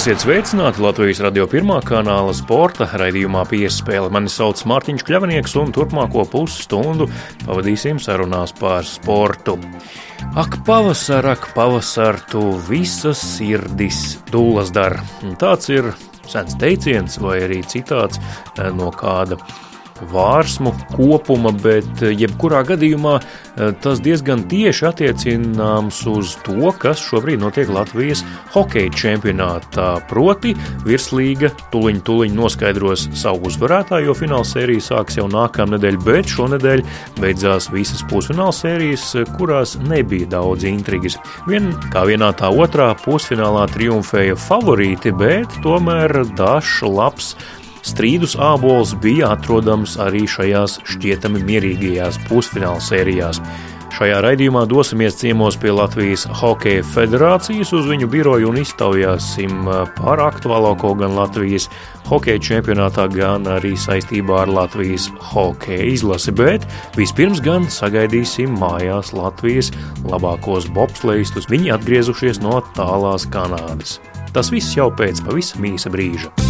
Esiet sveicināti Latvijas radio pirmā kanāla sporta raidījumā piespēle. Mani sauc Mārtiņš Kļavnieks un turpmāko pusstundu pavadīsim sarunās par sportu. Ak, pavasar, ak, pavasar, tu visas sirdis dūlas dar. Tāds ir sens teiciens vai arī citāts eh, no kāda vārsmu kopuma, bet eh, jebkurā gadījumā eh, tas diezgan tieši attiecināms uz to, kas šobrīd notiek Latvijas hokeja čempionātā. Proti, virslīga tuliņ tuliņ noskaidros savu uzvarētāju, jo fināla sērija sāks jau nākamā nedēļa, bet šonadēļ beidzās visas pusfināla sērijas, kurās nebija daudz intrigas. Vien kā vienā tā otrā pusfinālā triumfēja favorīti, bet tomēr dažs labs Strīdus ābols bija atrodams arī šajās šķietami mierīgajās pusfināla sērijās. Šajā raidījumā dosimies ciemos pie Latvijas Hokeja federācijas uz viņu biroju un iztaujāsim par aktuālāko gan Latvijas hokeja čempionātā, gan arī saistībā ar Latvijas hokeja izlasi. Bet vispirms gan sagaidīsim mājās Latvijas labākos bobslejistus. Viņi atgriezušies no tālās Kanādas. Tas viss jau pēc pavisam īsa brīža.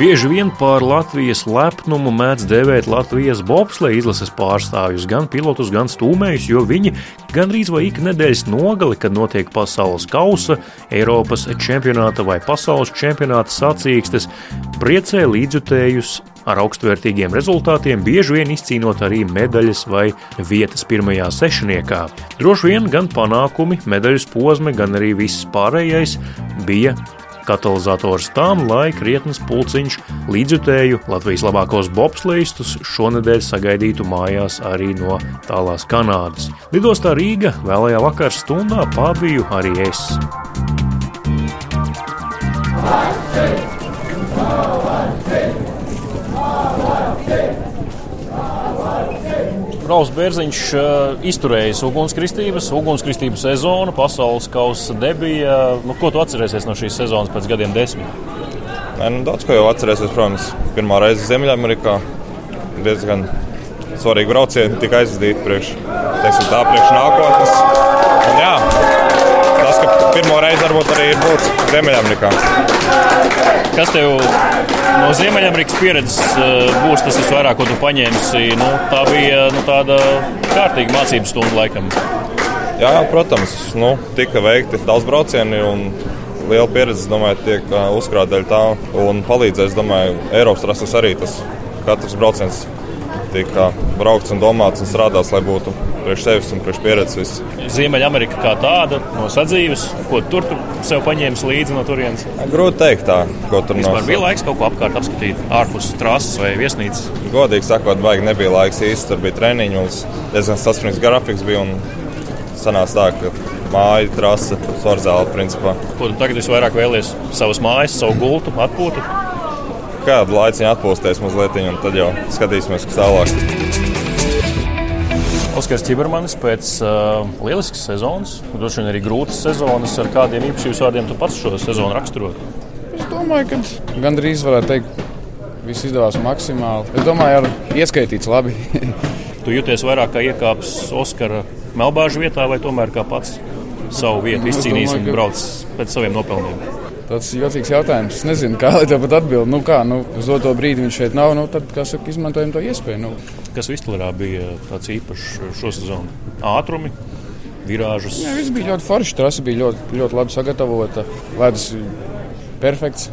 Bieži vien par Latvijas lepnumu mēdz dēvēt Latvijas bobsleja izlases pārstāvjus, gan pilotus, gan stūmējus, jo viņi gandrīz vai ik nedēļas nogali, kad notiek pasaules kausa, Eiropas čempionāta vai pasaules čempionāta sacīkstes, priecē līdzjutējus ar augstvērtīgiem rezultātiem, bieži vien izcīnot arī medaļas vai vietas pirmajā sešniekā. Droši vien gan panākumi, medaļas posmi, gan arī viss pārējais bija katalizators tam, lai krietnes pulciņš līdzjutēju Latvijas labākos bobslīstus šonadēļ sagaidītu mājās arī no tālās Kanādas. Lidostā Rīga vēlajā vakar stundā pabiju arī es. Rauls Bērziņš uh, izturējis ugunskristības, ugunskristības sezonu, pasaules kausa debija. Nu, ko tu atcerēsies no šīs sezonas pēc gadiem desmit? Nē, nu, daudz ko jau atcerēsies, protams, pirmā reize Ziemeļamerikā. Diezgan svarīgi braucieni tika aizdīti priekš, teiksim, tā priekš nākotnes. Pirmo reizi varbūt arī ir būt Ziemeļamerikā. Kas tev no Ziemeļamerikas pieredzes eh, būs tas visvairāk, ko tu paņēmi? Nu, tā bija nu, tāda kārtīga mācību stunda laikam. Jā, protams, nu, tika veikti daudz braucieni. Liela pieredze, domāju, tiek eh, uzkrāta daļa tā, un palīdzēs, domāju, Eiropas trases arī tas katrs brauciens tika braukts un domāts un strādāts, lai būtu priekš sevis un priekš pieredzes. Ziemeļamerika kā tāda no sadzīves, ko tur tu sev paņēmis līdzi no turienes? Grūti teikt, tā, ko tur no. Bija laiks kaut ko apkārt apskatīt, ārpus trases vai viesnīcas. Godīgi sakot, baigi nebija laiks īsti. Tur bija treniņi, mums diezgan saspringts grafiks bija. Sanāca tā, ka māja, trase, sorzāle principā. Ko tu tagad visvairāk vēlies? Savas mājas, savu gultu, atpūtu? Kādu laiku atpūsties mazliet, un tad jau skatīsimies, kas tālāk. Oskars Čibermanis pēc uh, lieliskas sezonas, droši vien arī grūtas sezonas, ar kādiem īpašiem vārdiem tu pats šo sezonu raksturot? Es domāju, ka gandrīz varētu teikt, viss izdevās maksimāli. Es domāju, ar ieskaitīts labi. tu jūties vairāk kā iekāps Oskara melbāžu vietā vai tomēr kā pats savu vietu izcīnījis un brauc pēc saviem nopelniem? Tas ir jocīgs jautājums. Es nezinu, kā lai to pat atbildētu. Nu, kā, nu, uz to brīdi viņš šeit nav. Nu, tad, kā saka, izmantojam to iespēju. Nu. Kas Vistlerā bija tāds īpašs šo sezonu? Ātrumi, virāžas. Jā, viss bija ļoti forši. Trasa bija ļoti, ļoti labi sagatavota. Ledus perfekts.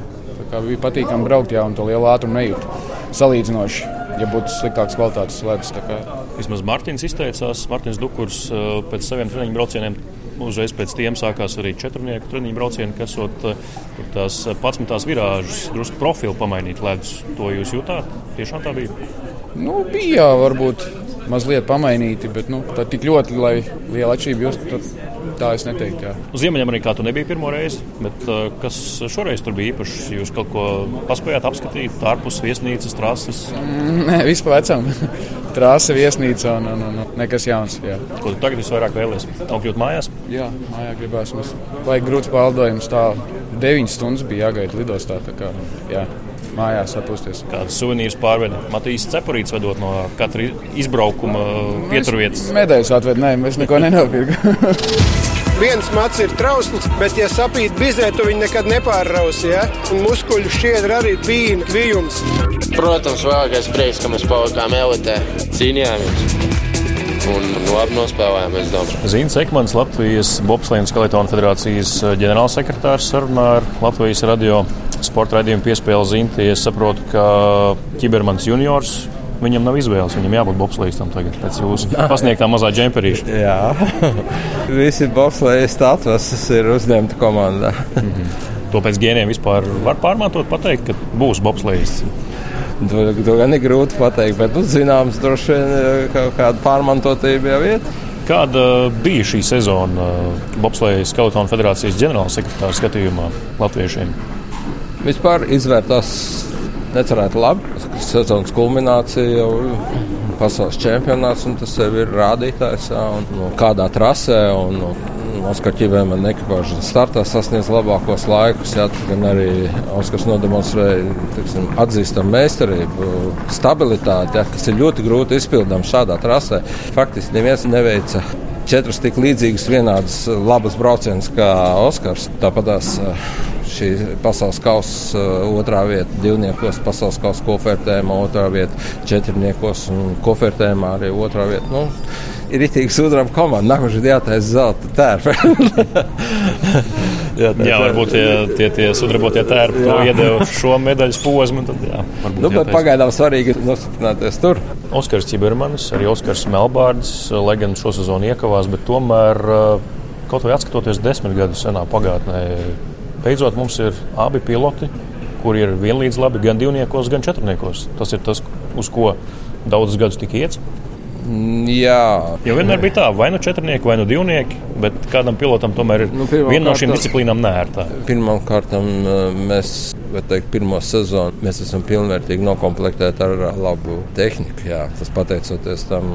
Bija patīkami braukt, un to lielu ātrumu nejūt. Salīdzinoši, ja būtu sliktāks kvalitātes ledus. Vismaz Mārtiņš izteicās, Mārtiņš Dukurs pēc saviem treniņu braucieniem Uzreiz pēc tiem sākās arī četrnieku treniņu braucieni, kas ir tās 11 virāžas, drusku profilu pamainīt ledus. To jūs jutāt? Tiešām tā bija. Nu, bija, varbūt mazliet pamainīti, bet nu, tā tik ļoti, lai liela atšķirība justu, tā es neteiktu. Jā. Uz Ziemeļamerikā tu nebija pirmo reizi, bet uh, kas šoreiz tur bija īpašs? Jūs kaut ko paspējāt apskatīt ārpus viesnīcas, trases? Mm, nē, vispār vecam. Trāsa, viesnīca un, un, un nekas jauns. Jā. Ko tu tagad visvairāk vēlies? Nokļūt mājās? Jā, mājā. Mums vajag grūts pārlidojums. Tā 9 stundas bija jāgaida lidostā. Kā, jā mājās atpūsties. Kādas suvenīrus pārveda Matīs Cepurīts, vedot no katra izbraukuma pieturvietas? Mēdējus atved, nē, mēs neko nenopirkām. Viens mats ir trausls, bet, ja sapīt bizē, tu viņu nekad nepārrausi. Ja? Un muskuļu šķiedra arī bija kvijums. Protams, vēlākais prieks, ka mēs palikām elitē, cīnījāmies. Un labi nospēlējām, es domāju. Zīns Ekmans, Latvijas Bobslēnas Skeletona federācijas ģenerālsekretārs, sarunā ar Latvijas radio sporta raidījumu piespēli Zinti. Es saprotu, ka Čibermans juniors Viņam nav izvēles, viņam jābūt bobslēgstam tagad, pēc jūsu pasniegtā mazā džemperīša. Jā, visi bobslēgas statuses ir uzņemti komandā. mm -hmm. To pēc gēniem vispār var pārmantot, pateikt, ka būs bobslēgs. To, to gan ir grūti pateikt, bet, nu, zināms, droši vien kaut kāda pārmantotība jau ir. Kāda bija šī sezona Bobslēgas Skeletona federācijas ģenerālsekretāra skatījumā latviešiem? Vispār izvērtās necerēti labi. Sezonas kulminācija jau pasaules čempionāts, un tas sev ir rādītājs. Jā, un, nu, kādā trasē un, un Oskar Čībēm un ekipāžas startā sasniedz labākos laikus. Jā, gan arī Oskars nodemonstrēja tiksim, atzīstamu meistarību, stabilitāti, jā, kas ir ļoti grūti izpildāms šādā trasē. Faktiski neviens neveica četras tik līdzīgas, vienādas labas braucienas kā Oskars. Tāpat tās šī pasaules kausa otrā vieta divniekos, pasaules kausa kofertējumā otrā vieta četrniekos un kofertējumā arī otrā vieta. Nu, ir itīgi sudraba komanda. Nākamais ir jātaisa zelta tērpa. jā, tā, jā, varbūt tie, tie, tie sudrabotie tērpi to iedeva šo medaļas posmu. Tad, jā, nu, pagaidām svarīgi ir nostiprināties tur. Oskars Čibermanis, arī Oskars Melbārds, lai gan šo sezonu iekavās, bet tomēr uh, kaut vai atskatoties desmit gadu senā pagātnē, beidzot mums ir abi piloti, kuri ir vienlīdz labi gan divniekos, gan četrniekos. Tas ir tas, uz ko daudzus gadus tika iets. Jā, jau vienmēr bija tā, vai nu četrnieki, vai nu divnieki, bet kādam pilotam tomēr ir nu, viena no šīm disciplīnām nērtā. Pirmkārt, mēs teikt, pirmo sezonu mēs esam pilnvērtīgi noklāpēti ar labu tehniku. Jā. Tas pateicoties tam,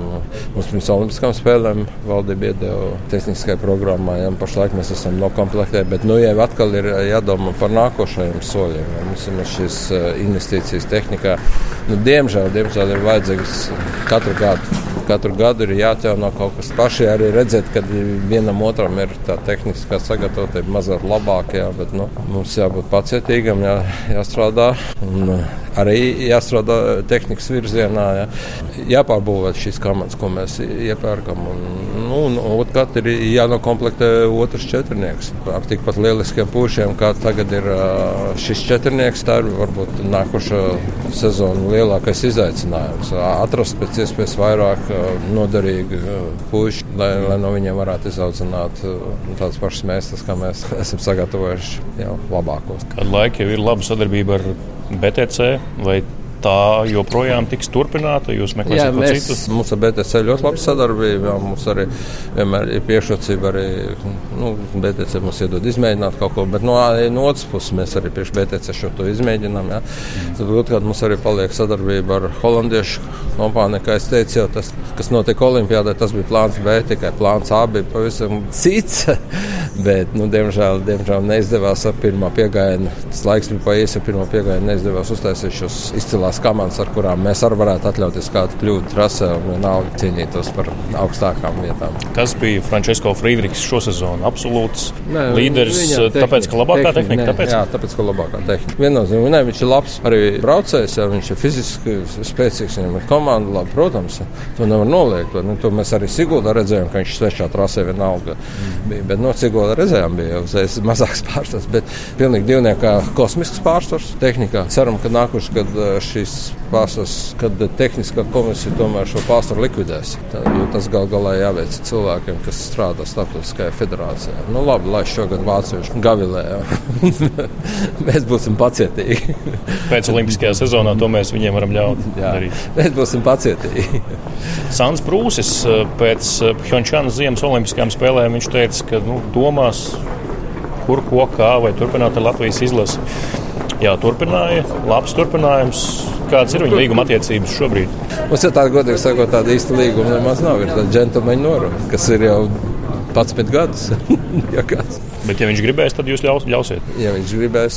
mums pirms Olimpiskām spēlēm valdība iedeva tehniskai programmai. Jā. Pašlaik mēs esam noklāpēti, bet nu jau atkal ir jādomā par nākošajiem soļiem. Mums ir šīs investīcijas tehnikā. Nu, diemžēl, diemžēl ir vajadzīgas katru gadu katru gadu ir jāatjauno kaut kas paši. Arī redzēt, ka vienam otram ir tā tehniskā sagatavotība mazliet labāka, jā, bet nu, mums jābūt pacietīgam, jā, jāstrādā. Un, arī jāstrādā tehnikas virzienā, jā. jāpārbūvē šīs komandas, ko mēs iepērkam. Un, nu, un otrkārt ir jānokomplektē otrs četrnieks ar tikpat lieliskiem pušiem, kā tagad ir šis četrnieks. Tā ir varbūt nākošā sezona lielākais izaicinājums. Atrast pēc iespējas vairāk noderīgu pušu, lai, lai no viņiem varētu izaudzināt tādas pašas mēslas, kā mēs esam sagatavojuši jau labākos. Kādu laiku jau ir laba sadarbība ar BTC vai tā joprojām tiks turpināta? Jūs meklēsiet jā, mēs, citus? Mums ar BTC ļoti laba sadarbība. Jā, mums arī vienmēr ir priekšrocība. Arī nu, BTC mums iedod izmēģināt kaut ko, bet no, no otras puses mēs arī priekš BTC šo to izmēģinām. Jā. Tad otrkārt mums arī paliek sadarbība ar holandiešu kompāniju. Kā es teicu, jau tas, kas notika Olimpijādē, tas bija plāns B, tikai plāns A bija pavisam cits. bet, nu, diemžēl, diemžēl neizdevās ar pirmā piegājienu. Tas laiks bija paies, ar pirmā piegājienu neizdevās uztaisīt šos izcilās tās komandas, ar kurām mēs arī varētu atļauties kādu kļūdu trasē un vienalga cīnītos par augstākām vietām. Kas bija Frančisko Friedrichs šo sezonu? Absolūts nē, līderis, tehnika, tāpēc, ka labākā tehnika. tehnika nē, tāpēc? Jā, tāpēc, ka labākā tehnika. Viennozīmīgi, ne, viņš ir labs arī braucējs, ja viņš ir fiziski spēcīgs, viņam ir komanda, labi, protams, to nevar noliegt. Ne, to mēs arī Siguldā redzējām, ka viņš svešā trasē vienalga mm. bija. Bet no Siguldā futbola reizēm bija uzreiz mazāks pārsvars, bet pilnīgi divniekā kosmisks pārsvars tehnikā. Ceram, ka nākuši, kad šis pārsvars, kad tehniskā komisija tomēr šo pārsvaru likvidēs. Tā, jo tas gal galā jāveic cilvēkiem, kas strādā starptautiskajā federācijā. Nu, labi, lai šogad vācieši gavilē. mēs būsim pacietīgi. Pēc olimpiskajā sezonā to mēs viņiem varam ļaut. Jā, darīt. mēs būsim pacietīgi. Sants Prūsis pēc Pjončānas ziemas olimpiskajām spēlēm viņš teica, ka nu, domās, kur, ko, kā, vai turpināt ar Latvijas izlasi. Jā, turpināja, labs turpinājums. Kādas ir viņa līguma attiecības šobrīd? Mums ir tāda, godīgi sakot, tāda īsta līguma nemaz nav. Ir tāda džentlmeņa norma, kas ir jau 11 gadus. ja Bet, ja viņš gribēs, tad jūs ļaus, ļausiet. Ja viņš gribēs,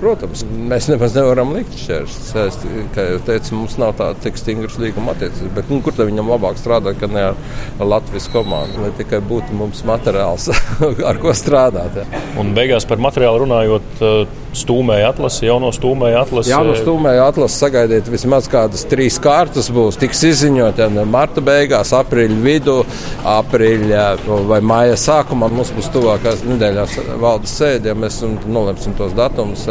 protams, mēs nemaz nevaram likt šķērslis. Kā jau teicu, mums nav tāda tik stingra līguma attiecības. Bet, nu, kur tad viņam labāk strādāt, kad ne ar Latvijas komandu? Lai tikai būtu mums materiāls, ar ko strādāt. Ja. Un beigās par materiālu runājot, stūmēja atlasi, jauno stūmēja atlasi. Jauno stūmēja atlasi sagaidiet vismaz kādas trīs kārtas būs. Tiks izziņot marta beigās, aprīļa vidū, aprīļa vai māja sākumā. Mums būs tuvākās nedēļās valdes sēdē, ja mēs nolemsim tos datumus,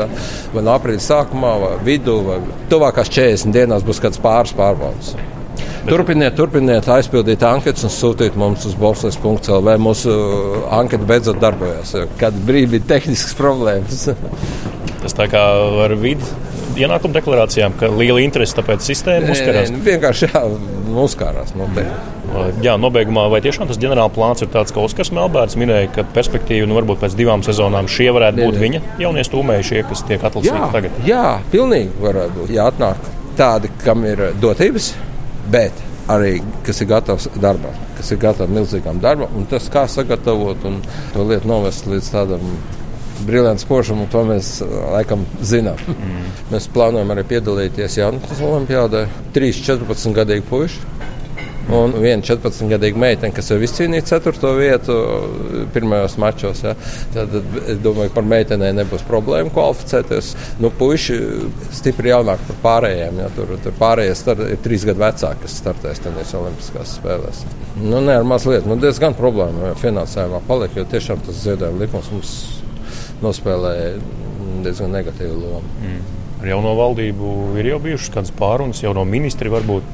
vai no aprīļa sākumā, vai vidū, vai tuvākās 40 dienās būs kāds pāris pārbaudas. Turpiniet, turpiniet aizpildīt anketas un sūtīt mums uz bolsas.cl. Mūsu anketa beidzot darbojas, kad brīdī bija tehniskas problēmas. Tas tā kā ar vidi ienākuma deklarācijām, ka liela interese tāpēc sistēma uzkarās. Vienkārši jā, uzkarās. Noteikti. Jā, nobeigumā vai tiešām tas ģenerāla plāns ir tāds, ka Oskars Melbērts minēja, ka perspektīva nu, varbūt pēc divām sezonām šie varētu būt viņa jaunie stūmējušie, kas tiek atlasīti tagad? Jā, pilnīgi varētu būt. Jā, atnāk tādi, kam ir dotības, bet arī kas ir gatavs darbam, kas ir gatavs milzīgam darbam, un tas, kā sagatavot un to lietu novest līdz tādam brīvdienas pošumu, to mēs laikam zinām. Mm. Mēs plānojam arī piedalīties Jaunatnes Olimpijādē. 3-14 gadīgi puiši un viena 14-gadīga meitene, kas jau izcīnīja 4. vietu pirmajos mačos. Ja. Tad es domāju, par meitenēm nebūs problēma kvalificēties. Nu, puiši stipri jaunāki par pārējiem. Ja. Tur, tur pārējie start, ir trīs gadu vecāki, kas startēs tenīs Olimpiskās spēlēs. Nu, nē, ar mazliet, nu, diezgan problēma finansējumā paliek, jo tiešām tas ziedojuma likums mums nospēlēja diezgan negatīvu lomu. Mm. Ar jauno valdību ir jau bijušas kādas pārunas, jau no ministri varbūt.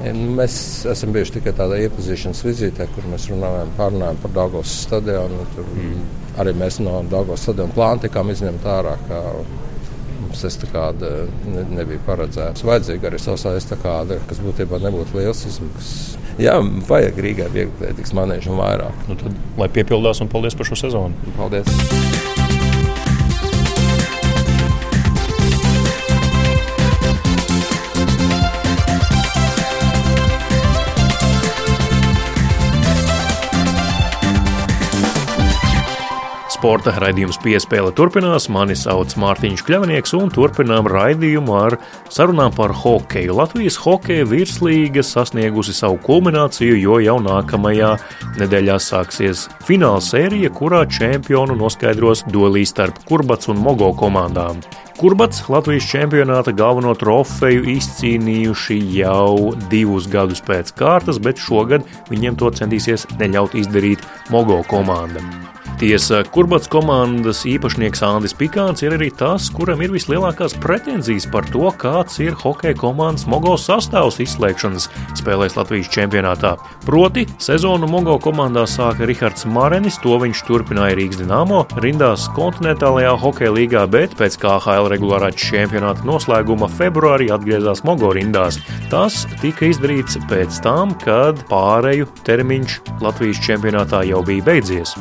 Mēs esam bijuši tikai tādā iepazīšanās vizītē, kur mēs runājam, pārunājam par Dāngos stadionu. Tur mm. arī mēs no Dāngos stadiona plāna tikām izņemti ārā. Mums tas tāda ne, nebija paredzēts. Vajadzīga arī savs aizstāvāde, kas būtībā nebūtu liels izmaksas. Jā, vajag Rīgai viegli attīstīt manēžu vairāk. Nu tad, lai piepildās un paldies par šo sezonu. Paldies! Sporta raidījums piespēle turpinās. Mani sauc Mārtiņš Kļavnieks un turpinām raidījumu ar sarunām par hokeju. Latvijas hokeja virslīga sasniegusi savu kulmināciju, jo jau nākamajā nedēļā sāksies fināla sērija, kurā čempionu noskaidros duelī starp Kurbats un Mogo komandām. Kurbats Latvijas čempionāta galveno trofeju izcīnījuši jau divus gadus pēc kārtas, bet šogad viņiem to centīsies neļaut izdarīt Mogo komanda. Tiesa, Kurbats komandas īpašnieks Andris Pikāns ir arī tas, kuram ir vislielākās pretenzijas par to, kāds ir hokeja komandas Mogo sastāvs izslēgšanas spēlēs Latvijas čempionātā. Proti, sezonu Mogo komandā sāka Rihards Marenis, to viņš turpināja Rīgas Dienāmo, rindās kontinentālajā hokeja līgā, bet pēc KHL regulārā čempionāta noslēguma februārī atgriezās Mogo rindās. Tas tika izdarīts pēc tam, kad pāreju termiņš Latvijas čempionātā jau bija beidzies.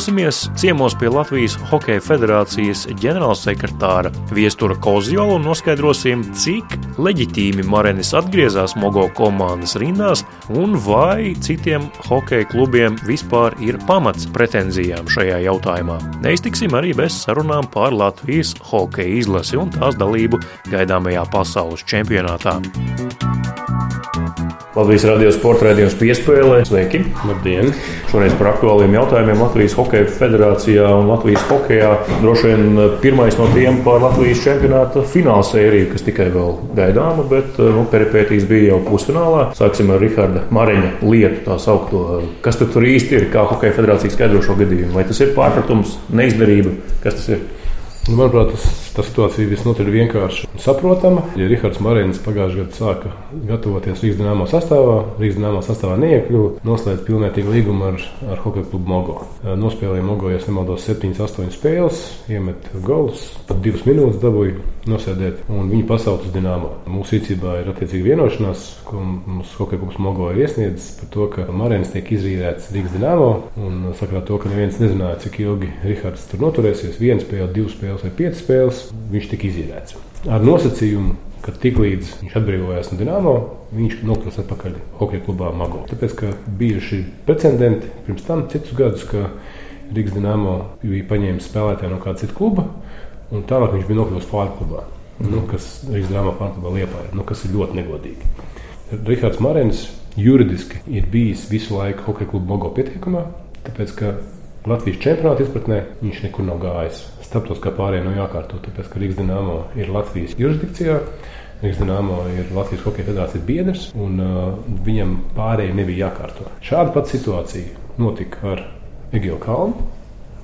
Dosimies ciemos pie Latvijas Hokeja federācijas ģenerālsekretāra Viestura Kozjola un noskaidrosim, cik leģitīmi Marenis atgriezās Mogo komandas rindās un vai citiem hokeja klubiem vispār ir pamats pretenzijām šajā jautājumā. Neiztiksim arī bez sarunām par Latvijas hokeja izlasi un tās dalību gaidāmajā pasaules čempionātā. Latvijas radio sporta raidījums piespēlē. Sveiki! Labdien! Šoreiz par aktuāliem jautājumiem Latvijas Hokeja federācijā un Latvijas hokejā. Droši vien eh, pirmais no tiem par Latvijas čempionāta fināla sēriju, kas tikai vēl gaidāma, bet eh, nu, peripētīs bija jau pusfinālā. Sāksim ar Riharda Mareņa lietu, tā saukto. Kas tur īsti ir, kā Hokeja federācija skaidro šo gadījumu? Vai tas ir pārpratums, neizdarība? Kas tas ir? Nu, manuprāt, tas Tā situācija visnotaļ vienkārši saprotama. Ja Rahards Marins pagājušajā gadā sāka gatavoties Rīgas dīnāmā sastāvā, Rīgas dīnāmā sastāvā neiekļuva, noslēdz pilnvērtīgu līgumu ar, ar Hokeja klubu Mogo. Nospēlēja Mogo, ja nemaldos, 7-8 spēles, iemet golus, pat 2 minūtes dabūja nosēdēt, un viņi pasauc uz dīnāmo. Mūsu rīcībā ir attiecīgi vienošanās, ko mums Hokeja klubs Mogo ir iesniedzis par to, ka Marins tiek izrīvēts Rīgas dīnāmo, un sakarā to, ka neviens nezināja, cik ilgi Rahards tur noturēsies, viena spēle, divas spēles vai piecas spēles viņš tika izīrēts. Ar nosacījumu, ka tiklīdz viņš atbrīvojās no Dienāmo, viņš nokļūs atpakaļ hokeja klubā Mago. Tāpēc, ka bijuši precedenti pirms tam citus gadus, ka Rīgas Dienāmo bija paņēmis spēlētāju no kāda cita kluba, un tālāk viņš bija nokļuvis Fāra klubā, mm. nu, kas Rīgas Dienāmo Fāra klubā liepā, nu, kas ir ļoti negodīgi. Rihards Marens juridiski ir bijis visu laiku hokeja kluba Mago pieteikumā, tāpēc, ka Latvijas čempionāta izpratnē viņš nekur nav gājis starptautiskā pārējā nav jākārto, tāpēc ka Rīgas dīnāmo ir Latvijas jurisdikcijā. Rīgas dīnāmo ir Latvijas Hokeja federācijas biedrs, un uh, viņam pārējiem nebija jākārto. Šāda pati situācija notika ar Egilu Kalnu,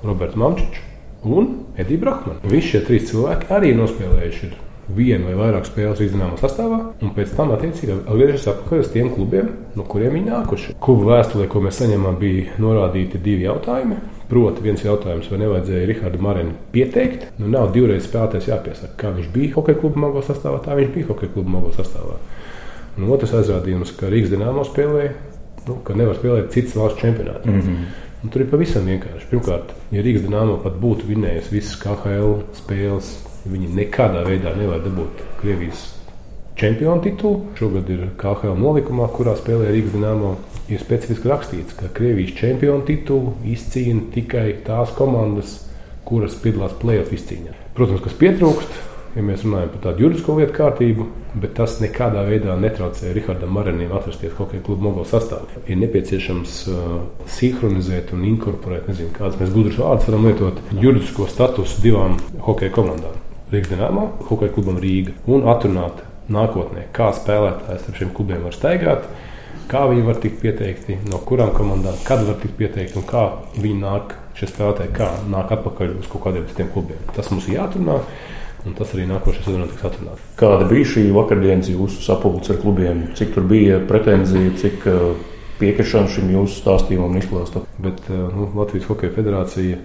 Robertu Mamčiču un Ediju Brahmanu. Visi šie trīs cilvēki arī nospēlējuši vienu vai vairāk spēles izdevuma sastāvā, un pēc tam attiecīgi atgriežas atpakaļ uz tiem klubiem, no kuriem viņi nākuši. Klubu vēstulē, ko mēs saņēmām, bija norādīti divi jautājumi. Proti, viens jautājums, vai nevajadzēja Rahādu Marinu pieteikt. Nu, nav divreiz spēlētājs jāpiesaka, kā viņš bija hokeja kluba mago sastāvā, tā viņš bija hokeja kluba mago sastāvā. Un otrs aizrādījums, ka Rīgas dīnāmo spēlēja, nu, ka nevar spēlēt citas valsts čempionātus. Mm -hmm. Un tur ir pavisam vienkārši. Pirmkārt, ja Rīgas dīnāmo pat būtu vinējis visas KHL spēles, viņi nekādā veidā nevar dabūt Krievijas čempionu titulu. Šogad ir KHL nolikumā, kurā spēlē Rīgas dīnāmo ir specifiski rakstīts, ka Krievijas čempionu titulu izcīna tikai tās komandas, kuras piedalās playoff izcīņā. Protams, kas pietrūkst, ja mēs runājam par tādu juridisko lietu kārtību, bet tas nekādā veidā netraucē Rihardam Maranam atrasties hokeja kluba mogo sastāvā. Ir nepieciešams uh, sinhronizēt un inkorporēt, nezinu, kādas mēs gudrus vārdus varam lietot, juridisko statusu divām hokeja komandām. Rīgas dīnāmā, hokeja klubam Rīga un atrunāt nākotnē, kā spēlētājs ar šiem klubiem var staigāt kā viņi var tikt pieteikti, no kurām komandām, kad var tikt pieteikti un kā viņi nāk, šie spēlētāji, kā nāk atpakaļ uz kaut kādiem citiem klubiem. Tas mums ir jāatrunā. Un tas arī nākošais sezonā tiks atrunāts. Kāda bija šī vakardienas jūsu sapulce ar klubiem? Cik tur bija pretenzija, cik uh, piekrišana šim jūsu stāstījumam un izklāstam? Bet uh, nu, Latvijas Hokeja federācija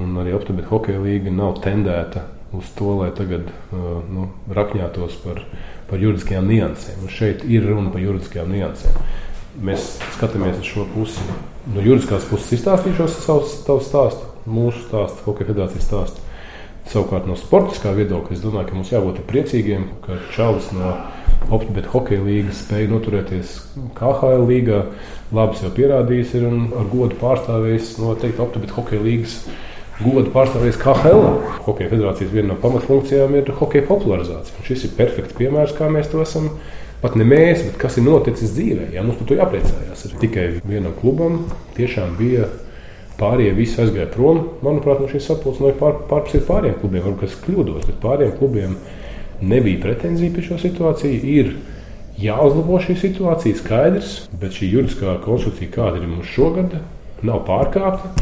un arī Optibeta Hokeja līga nav tendēta uz to, lai tagad nu, rakņātos par par juridiskajām niansēm. Un šeit ir runa par juridiskajām niansēm. Mēs skatāmies uz šo pusi. No juridiskās puses izstāstīšos savu stāstu, mūsu stāstu, Hokeja federācijas stāstu. Savukārt no sportiskā viedokļa es domāju, ka mums jābūt priecīgiem, ka Čalis no Optibeta hokeja līnijas spēja noturēties KHL līgā. Labi, jau pierādījis ir un ar godu pārstāvējis noteikti Optibeta hokeja līnijas godu pārstāvējis KHL. Hokeja federācijas viena no pamatfunkcijām ir hokeja popularizācija. Un šis ir perfekts piemērs, kā mēs to esam. Pat ne mēs, bet kas ir noticis dzīvē. Jā, mums par to jāpriecājās. Ir tikai vienam klubam tiešām bija pārējie visi aizgāja prom. Manuprāt, no šīs sapulces no pār, pārpusēt pārējiem klubiem. Varbūt es kļūdos, bet pārējiem klubiem nebija pretenzija pie šo situāciju. Ir jāuzlabo šī situācija, skaidrs, bet šī juridiskā konstrukcija, kāda ir mums šogad, nav pārkāpta.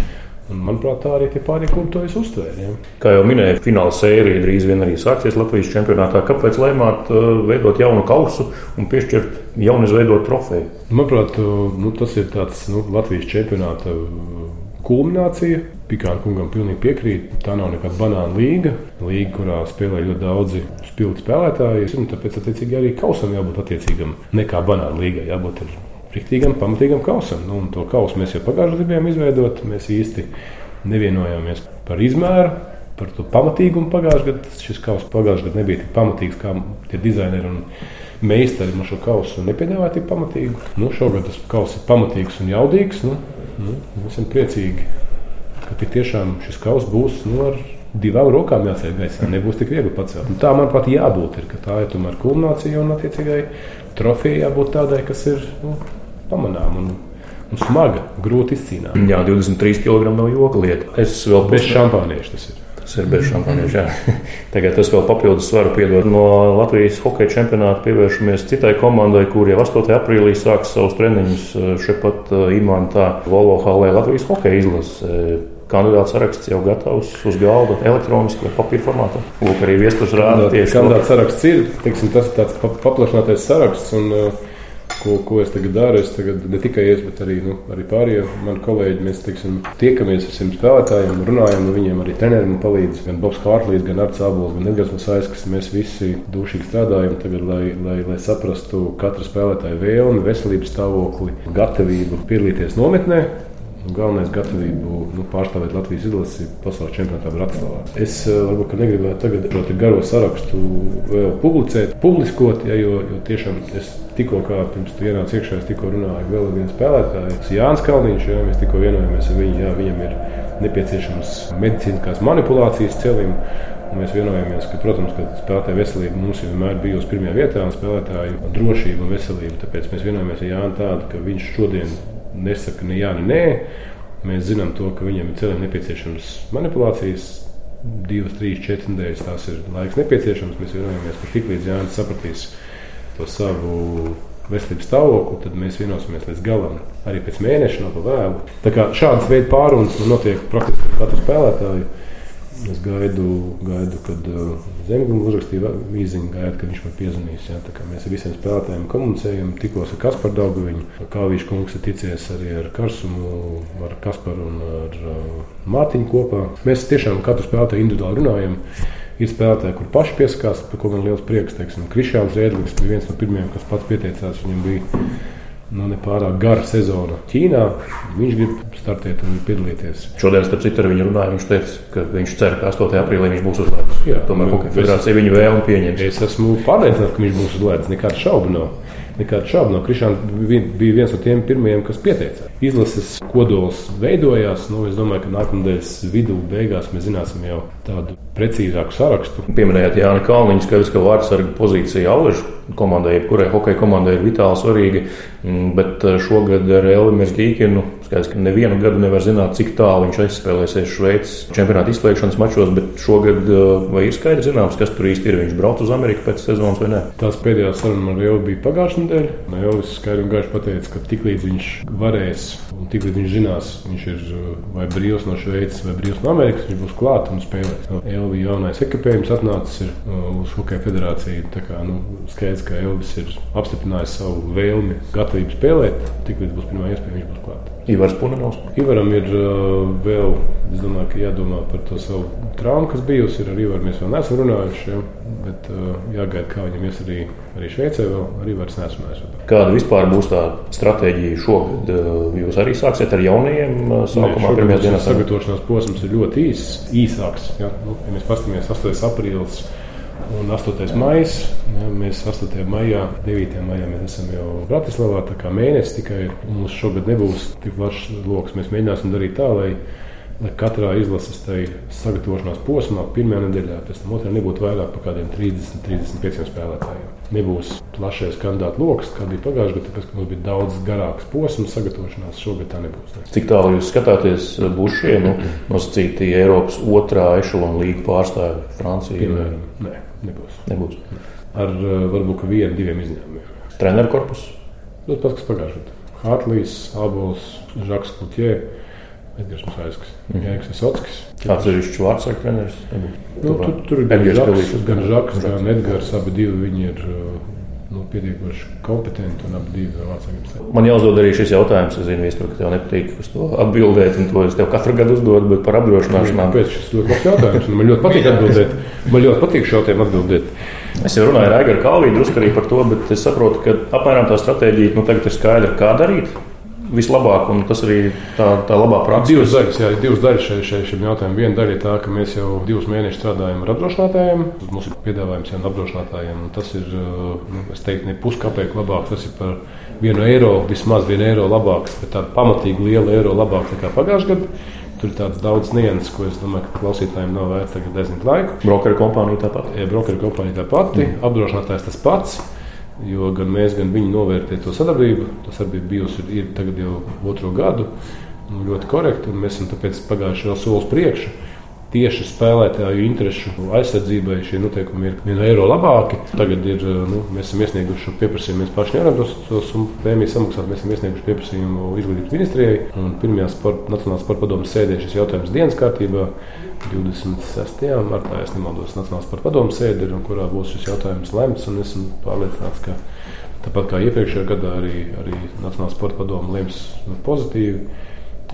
Un, manuprāt, tā arī tie pārējie klubi to uztvēra. Ja. Kā jau minēju, fināla sērija drīz vien arī sāksies Latvijas čempionātā. Kāpēc lēmāt uh, veidot jaunu kausu un piešķirt jaunu izveidot trofeju? Manuprāt, uh, nu, tas ir tāds nu, Latvijas čempionāta uh, kulminācija. Pikāna kungam pilnīgi piekrīt. Tā nav nekāda banāna līga. Līga, kurā spēlē ļoti daudzi spilgti spēlētāji. Tāpēc, attiecīgi, arī kausam jābūt attiecīgam nekā banāna līgai. Jābūt rīktīgam, pamatīgam kausam. Nu, to kausu mēs jau pagājušajā gadā gribējām izveidot. Mēs īsti nevienojāmies par izmēru, par to pamatīgumu. Pagājušajā gadā šis kauss pagājušajā gadā nebija tik pamatīgs, kā tie dizaineri meistari man šo kausu nepiedāvāja tik pamatīgu. Nu, šogad tas kauss ir pamatīgs un jaudīgs. Nu, nu, mēs esam priecīgi, ka tiešām šis kauss būs nu, ar divām rokām jāsēž gaisā. Nebūs tik viegli pacelt. Un tā, manuprāt, jābūt. Ir, tā ir tomēr kulminācija un, attiecīgai, trofejai jābūt tādai, kas ir nu, pamanāma. Un, un smaga, grūti izcīnāma. Jā, 23 kg nav joka lieta. Es vēl bez šampānieša tas ir. Tas ir bez šampānieša. Tagad tas vēl papildus svaru piedod. No Latvijas hokeja čempionāta pievēršamies citai komandai, kur jau 8. aprīlī sāks savus treniņus šeit pat Imantā Volvo Hallē Latvijas hokeja izlase. Kandidāts saraksts jau gatavs uz galda, elektroniski vai papīra formātā. Lūk, arī viestures rāda tieši. Kandidāts saraksts ir, teiksim, tas ir tāds paplašinātais saraksts. Un, uh, ko, ko es tagad daru. Es tagad ne tikai es, bet arī, nu, arī pārējie mani kolēģi. Mēs teiksim, tiekamies ar šiem spēlētājiem, runājam ar viņiem, arī treneriem palīdz. Gan Bobs Hārlīs, gan Arts Abols, gan Edgars Masais, kas mēs visi dušīgi strādājam, tagad, lai, lai, lai saprastu katra spēlētāja vēlmi, veselības stāvokli, gatavību piedalīties nometnē. Galvenais gatavību nu, pārstāvēt Latvijas izlasi pasaules čempionātā Bratislavā. Es eh, varbūt negribētu tagad šo garo sarakstu vēl publicēt, publiskot, ja, jo, jo tiešām es tikko kā pirms tam ienāca iekšā, es tikko runāju ar vēl vienu spēlētāju. Ir Jānis Kalniņš, jā, mēs tikko vienojāmies ar viņu, jā, viņam ir nepieciešams medicīniskās manipulācijas celim. Mēs vienojāmies, ka, protams, ka spēlētāja veselība mums vienmēr ir bijusi pirmajā vietā, un spēlētāju drošība un veselība. Tāpēc mēs vienojāmies ar Jānu tādu, ka viņš šodien nesaka ne jā, ne nē. Mēs zinām, to, ka viņam ir cilvēkiem nepieciešams manipulācijas. Divas, trīs, četras nedēļas tās ir laiks nepieciešams. Mēs vienojamies, ka tiklīdz Jānis sapratīs to savu veselības stāvokli, tad mēs vienosimies līdz galam. Arī pēc mēneša nav vēlu. Tā kā šādas veids pārunas notiek praktiski ar katru spēlētāju. Es gaidu, gaidu kad uh, Zemgājs uzrakstīja īziņu, gaidu, kad viņš man piezvanīs. Ja, mēs ar visiem spēlētājiem komunicējam. Tikos ar Kasparu Daugaviņu. Kā viņš kungs ir ticies arī ar Karsumu, ar Kasparu un ar uh, Mārtiņu kopā. Mēs tiešām katru spēlētāju individuāli runājam. Ir spēlētāji, kur paši piesakās, par ko man liels prieks. Krišāns Rēdlis bija viens no pirmajiem, kas pats pieteicās. Viņam bija nu, nepārāk gara sezona Ķīnā. Viņš grib startēt un piedalīties. Šodien, starp citu, ar viņu runāju. Viņš teica, ka viņš cer, ka 8. aprīlī viņš būs uz ledus. Tomēr Hokeja federācija viņu vēlmu pieņems. Es esmu pārliecināts, ka viņš būs uz ledus. Nekāda šauba nav. Nekāda šauba nav. Krišāns bija viens no tiem pirmajiem, kas pieteicās. Izlases kodols veidojās. Nu, es domāju, ka nākamnedēļas vidū beigās mēs zināsim jau tādu precīzāku sarakstu. Pieminējāt Jānis Kalniņš, ka viņš ir vārdsarga pozīcija Alveža komandai, jebkurai hokeja komandai ir vitāli svarīga. Mm, bet eh, šogad ar Elvis Gīkinu skaidrs, ka nevienu gadu nevar zināt, cik tālu viņš aizspēlēsies Šveices čempionāta izslēgšanas mačos. Bet šogad eh, vai ir skaidrs zināms, kas tur īsti ir? Viņš brauc uz Ameriku pēc sezonas vai nē? Tās pēdējās sarunas man jau bija pagājušā nedēļa. Elvis skaidri un gaiši pateica, ka tiklīdz viņš varēs un tiklīdz viņš zinās, viņš ir eh, vai brīvs no Šveices vai brīvs no Amerikas, viņš būs klāts un spēlēs. Elvis jaunais ekipējums atnācis uz Hokeja federāciju. Tā kā, nu, skaidrs, ka Elvis ir apstiprinājis savu vēlmi, gatavību spēlēt. Tiklīdz būs pirmā iespēja, viņš būs klāts. Ivars Punanovs. Ivaram ir uh, vēl, es domāju, ka jādomā par to savu traumu, kas bijusi. Ar Ivaru mēs vēl neesam runājuši, ja? bet uh, jāgaida, kā viņam ies arī, arī Šveicē. Vēl ar Ivaru neesam runājuši. Kāda vispār būs tā stratēģija šogad? Uh, jūs arī sāksiet ar jaunajiem uh, sākumā, pirmajās dienās? Sagatavošanās posms ir ļoti īss, īsāks. Ja? Nu, ja mēs paskatāmies 8. aprīlis un 8. maija. Ja, mēs 8. maijā, 9. maijā mēs esam jau Bratislavā. Tā kā mēnesis tikai mums šogad nebūs tik plašs lokus. Mēs mēģināsim darīt tā, lai katrā izlases sagatavošanās posmā, pirmā nedēļā, pēc tam otrā nebūtu vairāk par kādiem 30, 35 spēlētājiem. Nebūs plašais kandidātu lokus, kā bija pagājušajā gadā, tāpēc, ka mums bija daudz garāks posms sagatavošanās. Šogad tā nebūs. Ne. Cik tālu jūs skatāties, būs šie nu, nosacīti Eiropas otrā ešalona līga pārstāvji Francijā? Piemēram, nē. Nebūs. Nebūs. Ar eh, varbūt vienu, diviem izņēmumiem. Treneru korpus? Tas pats, kas pagājušajā gadā. Hartlīs, Abols, Žaks Kutjē. Edgars mm. Jānis Visotskis. Atsevišķs vārds ar treneris. Nu, tur, tur ir gan Žaks, gan Žaks, gan Edgars. Abi divi viņi ir eh, nu, pietiekoši kompetenti un abi divi vārdsargi. Man jāuzdod arī šis jautājums. Es zinu, viestur, ka tev nepatīk uz to atbildēt, un to es tev katru gadu uzdodu, bet par apdrošināšanām. Kāpēc šis ļoti labs jautājums? Man ļoti patīk atbildēt. Man ļoti patīk jautājumu atbildēt. Es jau runāju ar Aiguru Kalviju drusku arī par to, bet es saprotu, ka apmēram tā stratēģija nu, tagad ir skaidra, kā darīt vislabāk, un tas arī tā, tā labā praksa. Divas daļas, jā, divas daļas šai, šai, šim jautājumam. Viena daļa ir tā, ka mēs jau divus mēnešus strādājam ar apdrošinātājiem. Mums ir piedāvājums jau apdrošinātājiem, un tas ir, nu, es teiktu, ne puskapēku labāk, tas ir par vienu eiro, vismaz vienu eiro labāks, bet tāda pamatīgi liela eiro labāk nekā pagājušajā gadā. Tur ir tāds daudz nianses, ko es domāju, ka klausītājiem nav vērts tagad desmit laiku. Brokeru kompānija tāpat. Ja, brokeru kompānija tā pati, mm. apdrošinātājs tas pats. Jo gan mēs, gan viņi novērtē to sadarbību. Tā sadarbība bijusi ir tagad jau otro gadu. Ļoti korekti, un mēs esam tāpēc pagājuši vēl solis priekšu tieši spēlētāju interesu aizsardzībai šie noteikumi ir vienu eiro labāki. Tagad ir, nu, mēs esam iesnieguši šo pieprasījumu, mēs paši nevaram tos prēmijas samaksāt. Mēs esam iesnieguši pieprasījumu izglītības ministrijai. Pirmajā sport, Nacionālās sporta padomus sēdē šis jautājums dienas kārtībā. 26. martā, ja nemaldos, Nacionālās sporta padomus sēde, kurā būs šis jautājums lemts. Esmu pārliecināts, ka tāpat kā iepriekšējā gadā arī, arī Nacionālās sporta padome lems nu, pozitīvi,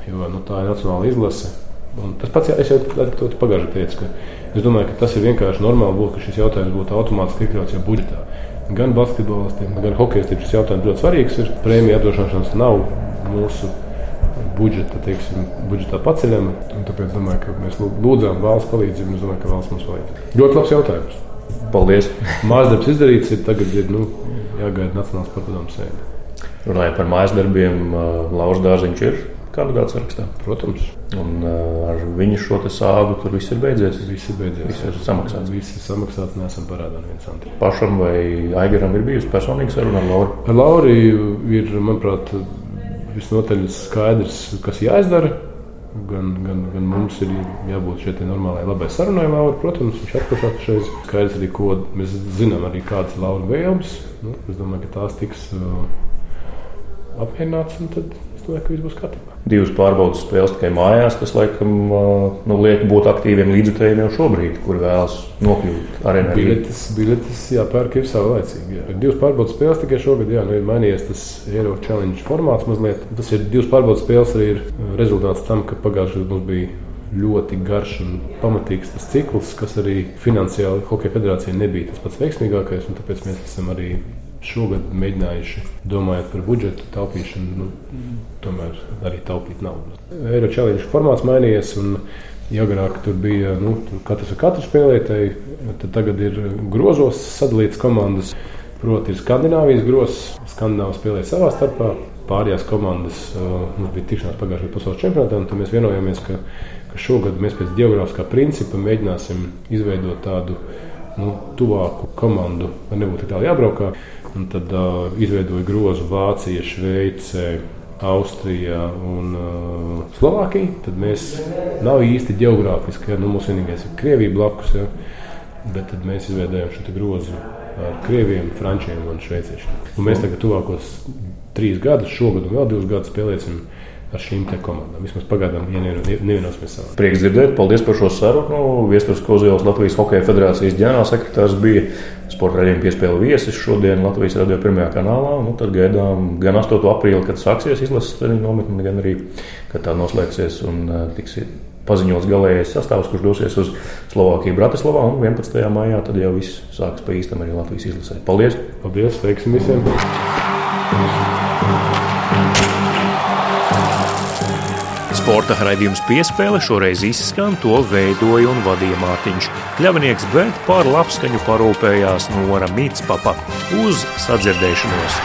jo nu, tā ir nacionāla izlase Un tas pats, jā, es jau to pagājušajā teicu, ka es domāju, ka tas ir vienkārši normāli, būt, ka šis jautājums būtu automātiski iekļauts jau budžetā. Gan basketbolistiem, gan hokeistiem šis jautājums ļoti svarīgs. Ir. Prēmija apdrošināšanas nav mūsu budžeta, teiksim, budžetā paceļama. Tāpēc domāju, ka mēs lūdzām valsts palīdzību. Es domāju, ka valsts mums palīdz. Ļoti labs jautājums. Paldies! Mākslinieks izdarīts, ir tagad ir nu, jāgaida Nacionālās padomus sēde. Runājot par mājas darbiem, Lauris Dārziņš ir kandidāts sarakstā. Protams. Un ar viņu šo sāgu tur viss ir beidzies. Viss ir beidzies. Viss ir samaksāts. Viss ir samaksāts, nesam parādā neviens centi. Pašam vai Aigaram ir bijusi personīga saruna ar Lauru? Ar Lauru ir, manuprāt, visnotaļ skaidrs, kas jāizdara. Gan, gan, gan mums ir jābūt šeit normālai, labai sarunai, Laura. Protams, viņš atpūšas šeit. Skaidrs arī, ko mēs zinām, arī kādas ir Laura vēlmes. Nu, es domāju, ka tās tiks uh, apmierināts un tad ka viss būs kārtībā. Divas pārbaudas spēles tikai mājās. Tas, laikam, nu, liek būt aktīviem līdzekļiem jau šobrīd, kur vēlas nokļūt arēnā. Biletes, biletes jāpērk ir savlaicīgi. Jā. Divas pārbaudas spēles tikai šogad, jā, nu, ir mainījies tas Eiro challenge formāts mazliet. Tas ir divas pārbaudas spēles arī ir rezultāts tam, ka pagājušajā gadā mums bija ļoti garš un pamatīgs tas cikls, kas arī finansiāli Hokeja federācijai nebija tas pats veiksmīgākais. Tāpēc mēs esam arī šogad mēģinājuši, domājot par budžeta taupīšanu, nu, tomēr arī taupīt naudu. Eiro challenge formāts mainījies. Ja agrāk tur bija nu, tur katrs ar katru spēlētāju, tad tagad ir grozos sadalīts komandas. Proti, ir Skandināvijas grozs, Skandināvija spēlē savā starpā. Pārējās komandas mums bija tikšanās pagājušajā pasaules čempionātā, un mēs vienojāmies, ka, ka šogad mēs pēc geogrāfiskā principa mēģināsim izveidot tādu nu, tuvāku komandu, lai nebūtu tālu jābraukā. Un tad uh, izveidoja grozu Vācija, Šveice, Austrija un uh, Slovākija. Tad mēs nav īsti geogrāfiski, ja nu, mums vienīgais ir Krievija blakus. Ja, bet tad mēs izveidojam šo grozu ar krieviem, frančiem un šveiciešiem. Un mēs tagad tuvākos trīs gadus, šogad un vēl divus gadus spēlēsim ar šīm komandām. Vismaz pagaidām, ja nevienosimies savā. Prieks dzirdēt, paldies par šo sarunu. Viestures Kozielas Latvijas Hokeja federācijas ģenerālsekretārs bija sporta raidījuma piespēle viesis šodien Latvijas radio pirmajā kanālā. Nu, tad gaidām gan 8. aprīli, kad sāksies izlases nometne, gan arī, kad tā noslēgsies un uh, tiks paziņots galīgais sastāvs, kurš dosies uz Slovākiju, Bratislavā. Un 11. maijā tad jau viss sāks pa īstam arī Latvijas izlasē. Paldies! Paldies! Veiksim visiem! Sporta raidījums piespēle šoreiz izskan, to veidoja un vadīja Mārtiņš Kļavnieks, bet par labskaņu parūpējās Nora Mītspapa uz sadzirdēšanos.